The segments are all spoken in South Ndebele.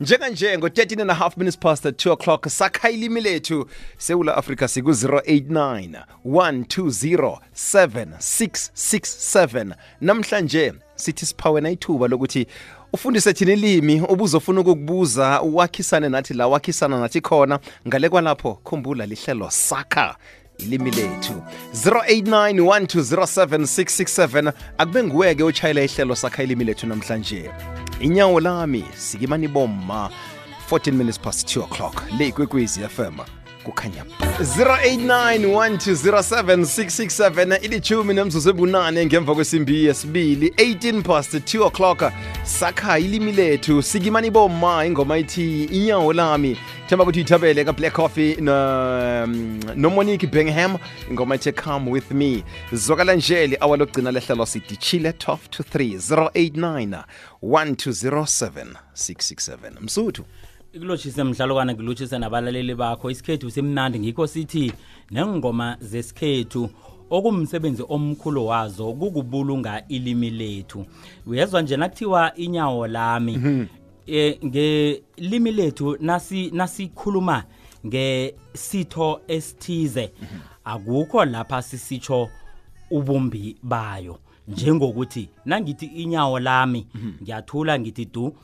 njenganje ngo-13 and a half minutes past 2 o'clock sakha ilimi lethu sewula afrika siku-089 120 7667 namhlanje sithi siphawena ithuba lokuthi ufundise thina ilimi ubuzofuna ukukubuza wakhisane nathi la wakhisana nathi khona ngale kwalapho khumbula lihlelo sakha ilimi lethu 0891207667 akube nguwe-ke otshayela ihlelo sakha ilimi lethu namhlanje inyawo lami sikimani bomma 14 minutes past 2 o'clock le ikwekwezi fm kukhanya 0891207667 ilithumi nemzuzu ebunane ngemva kwesimbi yesibili 18 past 2 o'clock sakha ilimi lethu sikimani bomma ingoma ithi inyawo lami themba ukuthi ithabele ka-black coffee no, um, nomonique bingham ingoma ethe come with me zwakala nje li-awa lokugcina lehlelo sidishile 12 to 3 089 1207 667 msuthu ikulotshise mhlalokwana ngilotshise nabalaleli bakho isikhethu simnandi ngikho sithi nengoma zesikhethu okumsebenzi omkhulu wazo kukubulunga ilimi lethu uyezwa nje nakuthiwa inyawo lami mm -hmm. e, ngelimi lethu nasi nasikhuluma ngesitho esithize akukho lapha sisitsho ubumbi bayo njengokuthi nangithi inyawo lami ngiyathula ngithi du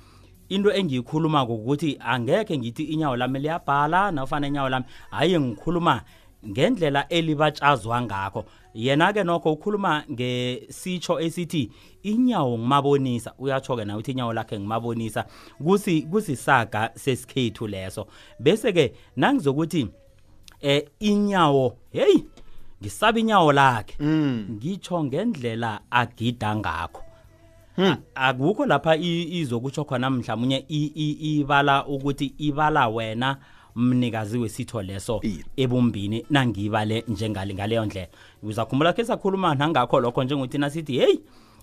into engiyikhuluma ukuthi angekhe ngithi inyawo lami liyabhala nofana inyawo lami hayi ngikhuluma ngendlela elibatshazwa ngakho yena-ke nokho ukhuluma ngesitsho esithi inyawo ngimabonisa uyatsho-ke nawe ukuthi inyawo lakhe ngimabonisa kusisaga sesikhethu leso bese-ke nangizokuthi eh inyawo heyi ngisaba inyawo lakhe mm. ngitsho ngendlela agida ngakho Hmm. akukho lapha izokutsho khona mhlawumunye ibala ukuthi ibala wena mnikazi wesitho leso ebumbini nangiyibale njengale ngaleyo ndlela uzakhumbula khe sakhuluma nangakho lokho njengokuthi nasithi heyi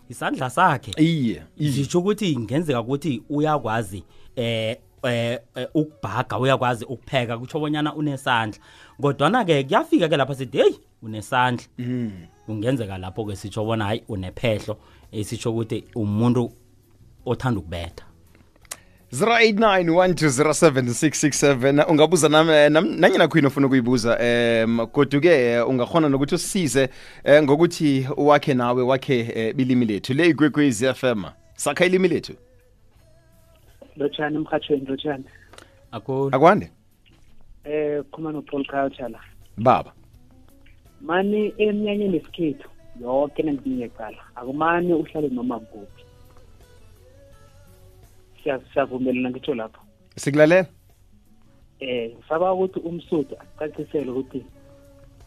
isandla sakhe iye zitsho ukuthi ngenzeka ukuthi uyakwazi eh eh, eh ukubhaga uyakwazi ukupheka kutsho bonyana unesandla kodwana-ke kuyafika-ke lapha sithi heyi unesandla mm. kungenzeka lapho ke sitsho bona hayi unephehlo esitsho ukuthi umuntu othanda ukubetha 0891207667 ungabuza nam, eh, nam nanye nakho yini ofuna ukuyibuza um kodwa-ke eh, ungakhona nokuthi usisize um ngokuthi wakhe nawe wakhe um ilimi lethu le ikwekwezi f m sakha ilimi lethu lotshani emhatshweni lotshani akwande eh khuma no Paul Culture la baba mani emnyanyeni esikhethu yonke nengitinye cala akumane uhlale noma kuphi siyavumelana ngitsho lapho sikulalela eh ngisaba ukuthi umsuthu acacisele ukuthi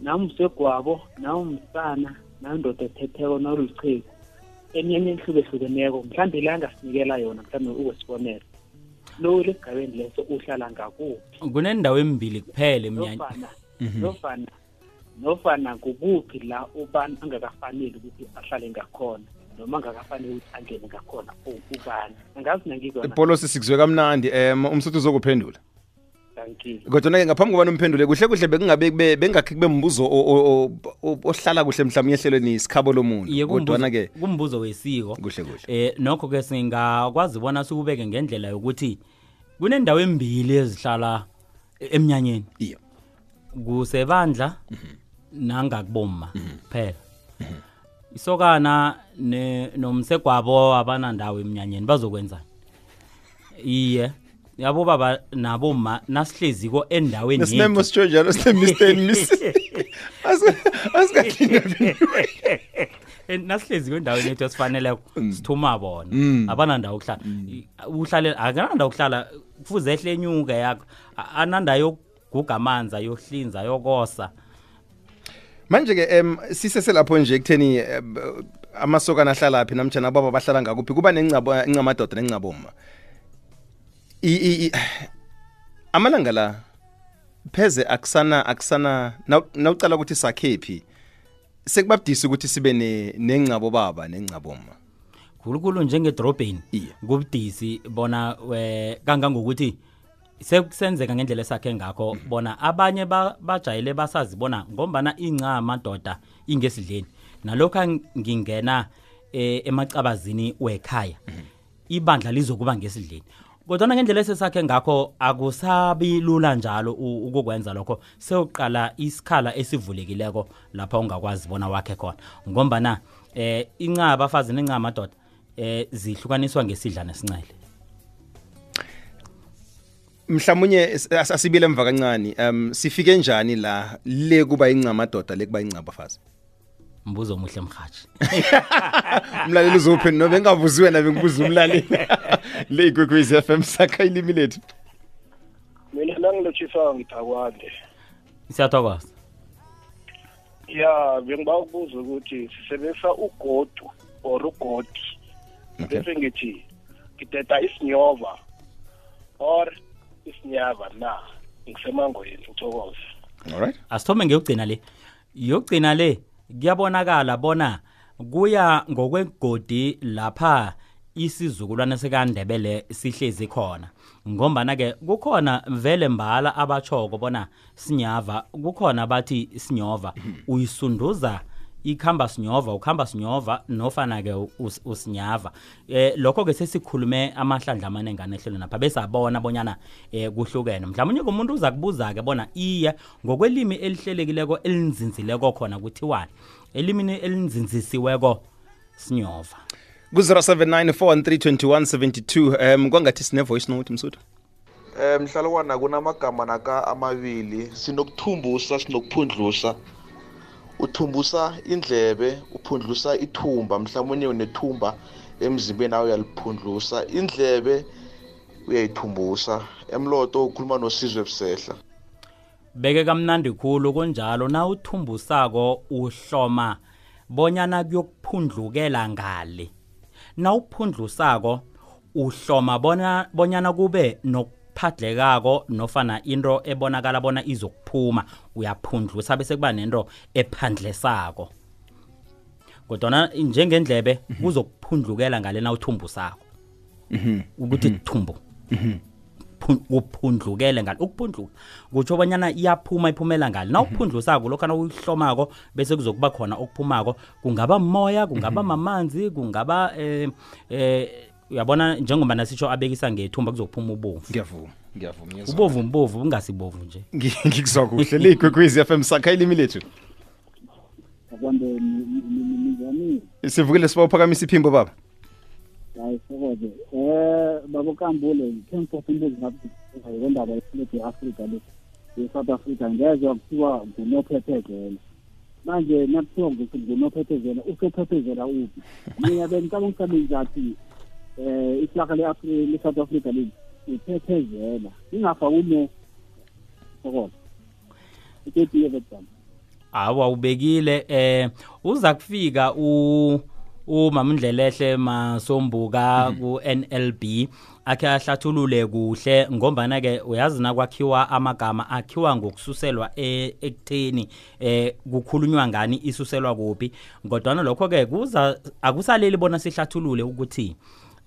namsegwabo nawumsana nandoda ethetheko nawuluchegu emnyanyeni ehlukehlukeneko mhlawumbe ilanga sinikela yona mhlawumbe ukwesibonelo lowo lesigabeni leso uhlala ngakuphi kunendawo embili kuphela emnyanya mhm. nofana nofana kukuphi la ubani angakafaneli ukuthi ahlale ngakhona noma angakafanele ukuthi angene ngakhona ubani angazi nangizona ipolosi sikuzwe kamnandi um umsuthu uzokuphendula kodwa nake ngaphambi kobana umphendule kuhle kuhle bekungabe bengakhe kube mbuzo ohlala kuhle mhlawumbe ehlelweni isikhabo lomuntu kodwana ke kumbuzo wesiko kuhle kuhle eh nokho ke singakwazi bona sikubeke ngendlela yokuthi kunendawo embili ezihlala emnyanyeni yeah kusebandla nangakubomma kuphela isokana ne- nomsegwabo abanandawo emnyanyeni bazokwenzani iye yabo baba nabo ma nasihleziko endaweni nesinemo yethu sitsho njalo sinemisteni mis asikahlingaphi Eh, nasihleziko endaweni yethu esifaneleko sithuma bona abanandawo ukuhlala I- uhlale akanandawo ukuhlala kufuze ehle enyuka yakho A- anandawo guga amanzi ayohlinza ayokosa manje-ke um siseselapho nje ekutheni eh, amasokana ahlala phi namtshana ababa bahlala ngakuphi kuba nencamadoda nencaboma amalanga la pheze akusana akusana nawucala ukuthi sakhephi sekubabudisa ukuthi sibe nengcabo baba nengcaboma khulukhulu njengedorobheni kubudisi bona kangangokuthi sekusenzeka ngendlela esakhe ngakho bona abanye bajayele basazi bona ngombana inca amadoda ingesidleni nalokho ngingena eh, emacabazini wekhaya mhm. ibandla lizokuba ngesidleni kodwa ngendlela esesakhe ngakho akusabi lula njalo ukukwenza lokho sewuqala isikhala esivulekileko lapha ungakwazi bona wakhe khona ngombana eh incaba abafazi nencama madoda eh zihlukaniswa ngesidlana esincele mhlawumunye asibile emva kancane um sifike njani la le kuba incamadoda le kuba incabafazi mbuzo omuhle mhathi umlaleli uzophe no bengabuzi wena bengibuza umlaleli le ikwekwezi FM sakha ilimi lethu mina nangilotshisa ngithakwande siyathokoza ya bengiba ukubuza ukuthi sisebenzisa ugodu or ugodi bese ngithi ngideda isinyova or isinyava na ngisemangweni uthokoze alright asithome ngiyogcina le yogcina le kuyabonakala bona kuya ngokwegodi lapha isizukulwane sikaNdebele sihlezi khona ngombana ke kukhona vele mbala abachoko bona sinyava kukhona abathi sinyova mhm. uyisunduza ikhamba sinyova ukhamba sinyova nofana ke usinyava eh lokho ke sesikhulume amahlandla amanengane ehlelo napha besabona bonyana eh kuhlukene mhlawumnye kumuntu uza kubuza ke bona iye ngokwelimi elihlelekileko elinzinzileko khona kuthiwani elimini elinzinzisiweko sinyova ku 0794 321 72 um kwangathi sine voice note msuthu Eh mhlalokwana kunamagama naka amabili sinokuthumbusa sinokuphundlusa. Uthumbusa indlebe, uphundlusa ithumba, mhlawumbe unethumba emzimbeni nawe uyaliphundlusa. Indlebe uyayithumbusa. Emloto ukhuluma nosizwe ebusehla. Beke kamnandi khulu kunjalo na uthumbusako uhloma bonyana kuyokuphundlukela ngale. Na uphundlusako uhloma bona bonyana kube nokuphadlekako nofana into ebonakala bona izokuphuma uyaphundlusa bese kuba nento ephandlesako kodwana njengendlebe mhm. kuzokuphundlukela ngalena uthumbusako mhm. ukuthi mhm. thumbu uphundlukele ngalo ukuphundluka kutsho bonyana iyaphuma iphumela ngalo na ukuphundlusako mhm. lokho nawuhlomako bese kuzokuba khona okuphumako kungaba moya kungaba mhm. mamanzi kungaba eh eh uyabona njengoba nasitsho abekisa ngethumba kuzophuma ubomvu ngiyavuma ngiyavuma ubovu mbovu ungasibovu nje ngikuzwa kuhle liyigwegwezi FM sakha ilimi lethu sivukile siba uphakamisa iphimbo baba hayi sokoze um babokambule khengiphose into ezingabuzisayo ngendaba yefuleti ye-afrika le ye-south africa ngezwa kuthiwa ngunophethezela manje nakuthiwa ngunophethezela usophethezela uphi mina bengicaba ngisabe ngizathi um eh, iflaka le-south africa leli uphethezela ingafa uno sokoze iketiye kodwa hawa ubekile eh uza kufika u umamndlelehle masombuka mhm. ku-NLB akhe ahlathulule kuhle ngombana ke uyazi nakwakhiwa amagama akhiwa ngokususelwa e, ekutheni eh kukhulunywa ngani isuselwa kuphi kodwa lokho ke kuza akusaleli bona sihlathulule ukuthi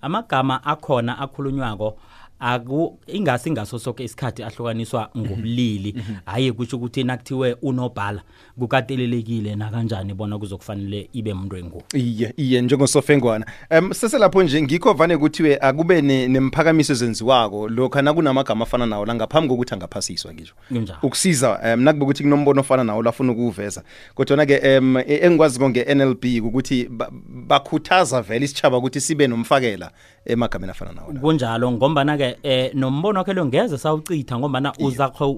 amagama akhona akhulunywako aku ingasi ngaso sonke isikhathi ahlukaniswa mhm. ngobulili mhm. hayi kusho ukuthi nakuthiwe unobhala kukatelelekile nakanjani bona kuzokufanele ibe umuntu engu iye iye njengosofengwana um seselapho nje ngikho vane kuthiwe akube nemphakamiso ezenziwako lokha nakunamagama afana nawo la ngaphambi kokuthi angaphasiswa ngisho ukusiza um nakuba ukuthi kunombono ofana nawo lafuna ukuwuveza kodwana-ke um e, engikwaziko nge-nlb ukuthi bakhuthaza vele isitshaba ukuthi sibe nomfakela emagameni afana nawo kunjalo ngombana-ke um nombono wakhe lo ngeze sawuchitha ngombana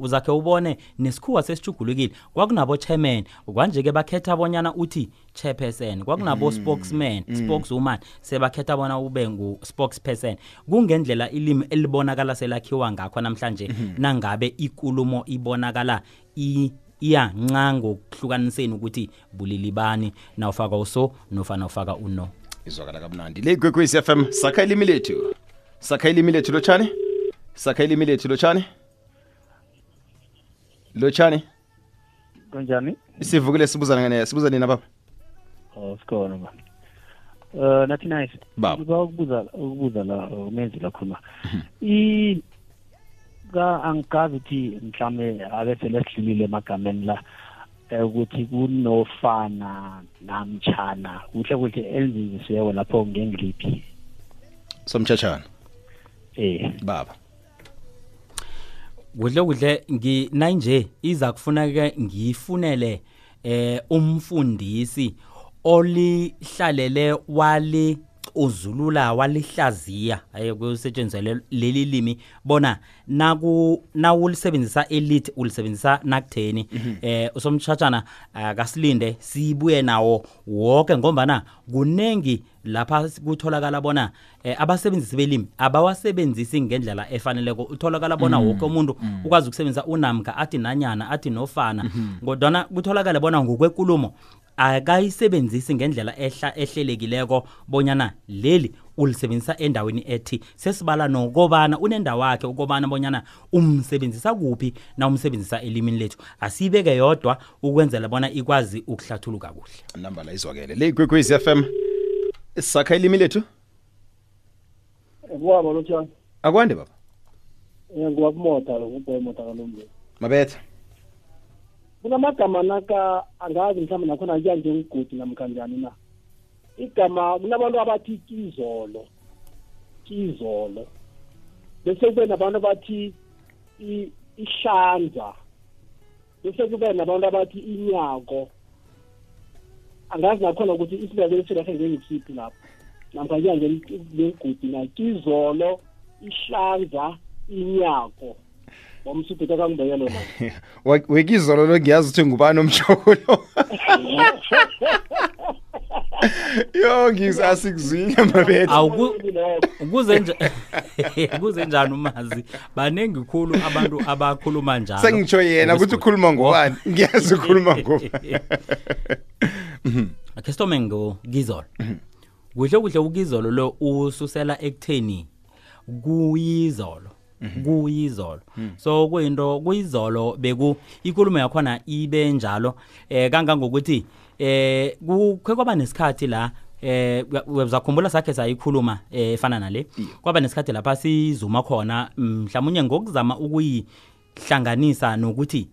uzakhe ubone nesikhuwa sesijugulukile kwakunabo-chairman kwanje-ke bakhetha abonyana uthi chairperson kwakunabo mm. spokesman mm. spokeswoman sebakhetha bona ube ngu spokesperson kungendlela ilimi elibonakala selakhiwa ngakho namhlanje mm -hmm. nangabe ikulumo ibonakala i iya nca ngokuhlukaniseni ukuthi bulili bani nawufaka uso nofana ufaka uno izwakala kamnandi le gwekwezi f m sakha ilimi lethu sakha ilimi lethu lotshani sakha ilimi lethu lotshani lotshani kunjani sivukile sibuza ngene sibuza nina baba oh sikhona ba uh nathi nice baba ngiba ukubuza ukubuza la umenzi la khuluma mhm. i ka angikazi ukuthi mhlawumbe abe selesidlulile emagameni la eh, ukuthi kunofana namtshana kuhle kuhle elinzinzisiweko lapho ngengiliphi somtshashana eh baba kudle kudle nginanje iza kufuneka ngiyifunele eh umfundisi olihlalele wali uzulula walihlaziya aye kusetshenziswa leli limi bona naku nawulisebenzisa elite ulisebenzisa nakutheni mhm. eh usomtshatshana akasilinde sibuye nawo wonke ngombana kunengi lapha kutholakala bona eh, abasebenzisi belimi abawasebenzisi ngendlela efaneleko utholakala bona mm. woke umuntu mm. ukwazi ukusebenzisa unamka athi nanyana athi nofana mm -hmm. kodwana kutholakale bona ngokwekulumo akayisebenzisi ngendlela ehla ehlelekileko bonyana leli ulisebenzisa endaweni ethi sesibala nokobana unendawo yakhe ukobana bonyana umsebenzisa kuphi na umsebenzisa elimini lethu asiyibeke yodwa ukwenzela bona ikwazi ukuhlathuluka kuhle nambala izwakele le ikwekwezi FM sakha ilimi lethu Ngwaba lo tjani? Akwande baba. Eh ngwabumota lo ngubhoyi mota kalombe. Mabetha. Kunamagama naka angazi mhlawumbe nakhona kuyanje ngigudi namkanjani na. igama kunabantu abathi kizolo kizolo bese kube nabantu abathi ihlanza bese kube nabantu abathi inyako angazi nakhona ukuthi isindebele silahle njengesiphi lapho namkha kuyangegudi na kizolo ihlanza inyako wamsubhida kangibeke lona wekizolo lo ngiyazi ukuthi ngubani omjoko lo yo ngizwe asikuzwile mabethu ukuze njani umazi baningi khulu abantu abakhuluma njalo sengitsho yena ukuthi ukhuluma ngobani ngiyazi ukhuluma ngobani akhe sithome ngokizolo mhm. kuhle kuhle ukizolo lo ususela ekutheni kuyizolo Mhm. kuyizolo hmm. so kuyinto kuyizolo beku ikulumo yakhona ibe njalo eh kangangokuthi eh kukhe kwaba nesikhathi la eh uzakhumbula sakhe sayikhuluma eh, efana nale kwaba nesikhathi lapha sizuma khona mhlawumnye ngokuzama ukuyihlanganisa nokuthi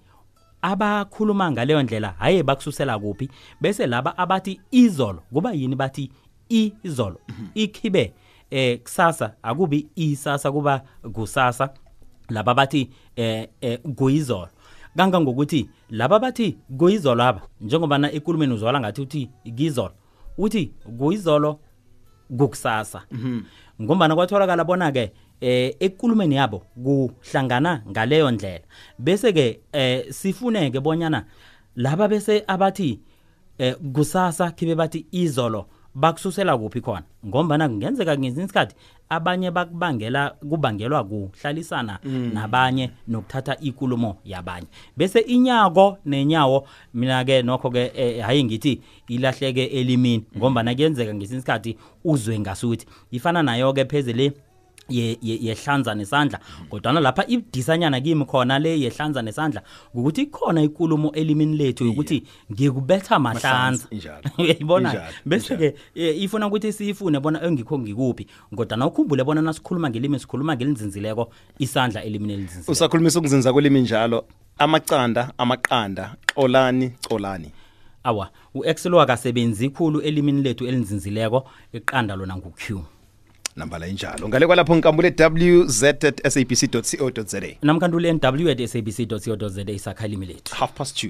abakhuluma ngaleyo ndlela haye bakususela kuphi bese laba abathi izolo kuba yini bathi i izolo mhm. ikhibe eh kusasa akubi isasa kuba kusasa laba bathi eh, eh kuyizolo kangangokuthi laba bathi kuyizolo aba njengobana ekulumeni uzwala ngathi uthi kizolo uthi kuyizolo kukusasa mhm. ngombana kwatholakala bona ke eh ekulumeni yabo kuhlangana ngaleyo ndlela bese ke eh sifuneke bonyana laba bese abathi eh kusasa kibe bathi izolo bakususela kuphi khona ngombana kungenzeka ngezinye isikhathi abanye bakubangela kubangelwa kuhlalisana mm. nabanye nokuthatha ikulumo yabanye bese inyako nenyawo mina ke nokho ke eh, hayi ngithi ilahleke elimini ngombana kuyenzeka ngesinye isikhathi uzwe ngasuthi ifana nayo ke phezele yehlanza nesandla kodwana lapha ibudisanyana kimi khona le yehlanza nesandla ukuthi ikhona ikulumo elimini lethu yokuthi ngikubetha mahlanza uyayibona bese ke e, ifuna ukuthi siyifune bona engikho ngikuphi kodwana ukhumbule bona nasikhuluma ngelimi sikhuluma ngelinzinzileko isandla elimini elinzinzileko usakhulumisa ukunzinza kwelimi njalo amaqanda amaqanda xolani xolani awa u-excel wakasebenzi khulu elimini lethu elinzinzileko iqanda lona ngu-q nambala injalo ngale kwalapho ngikambule wz at sabc co za namkhandule nw at sabc co za isakhalimi lethu half past two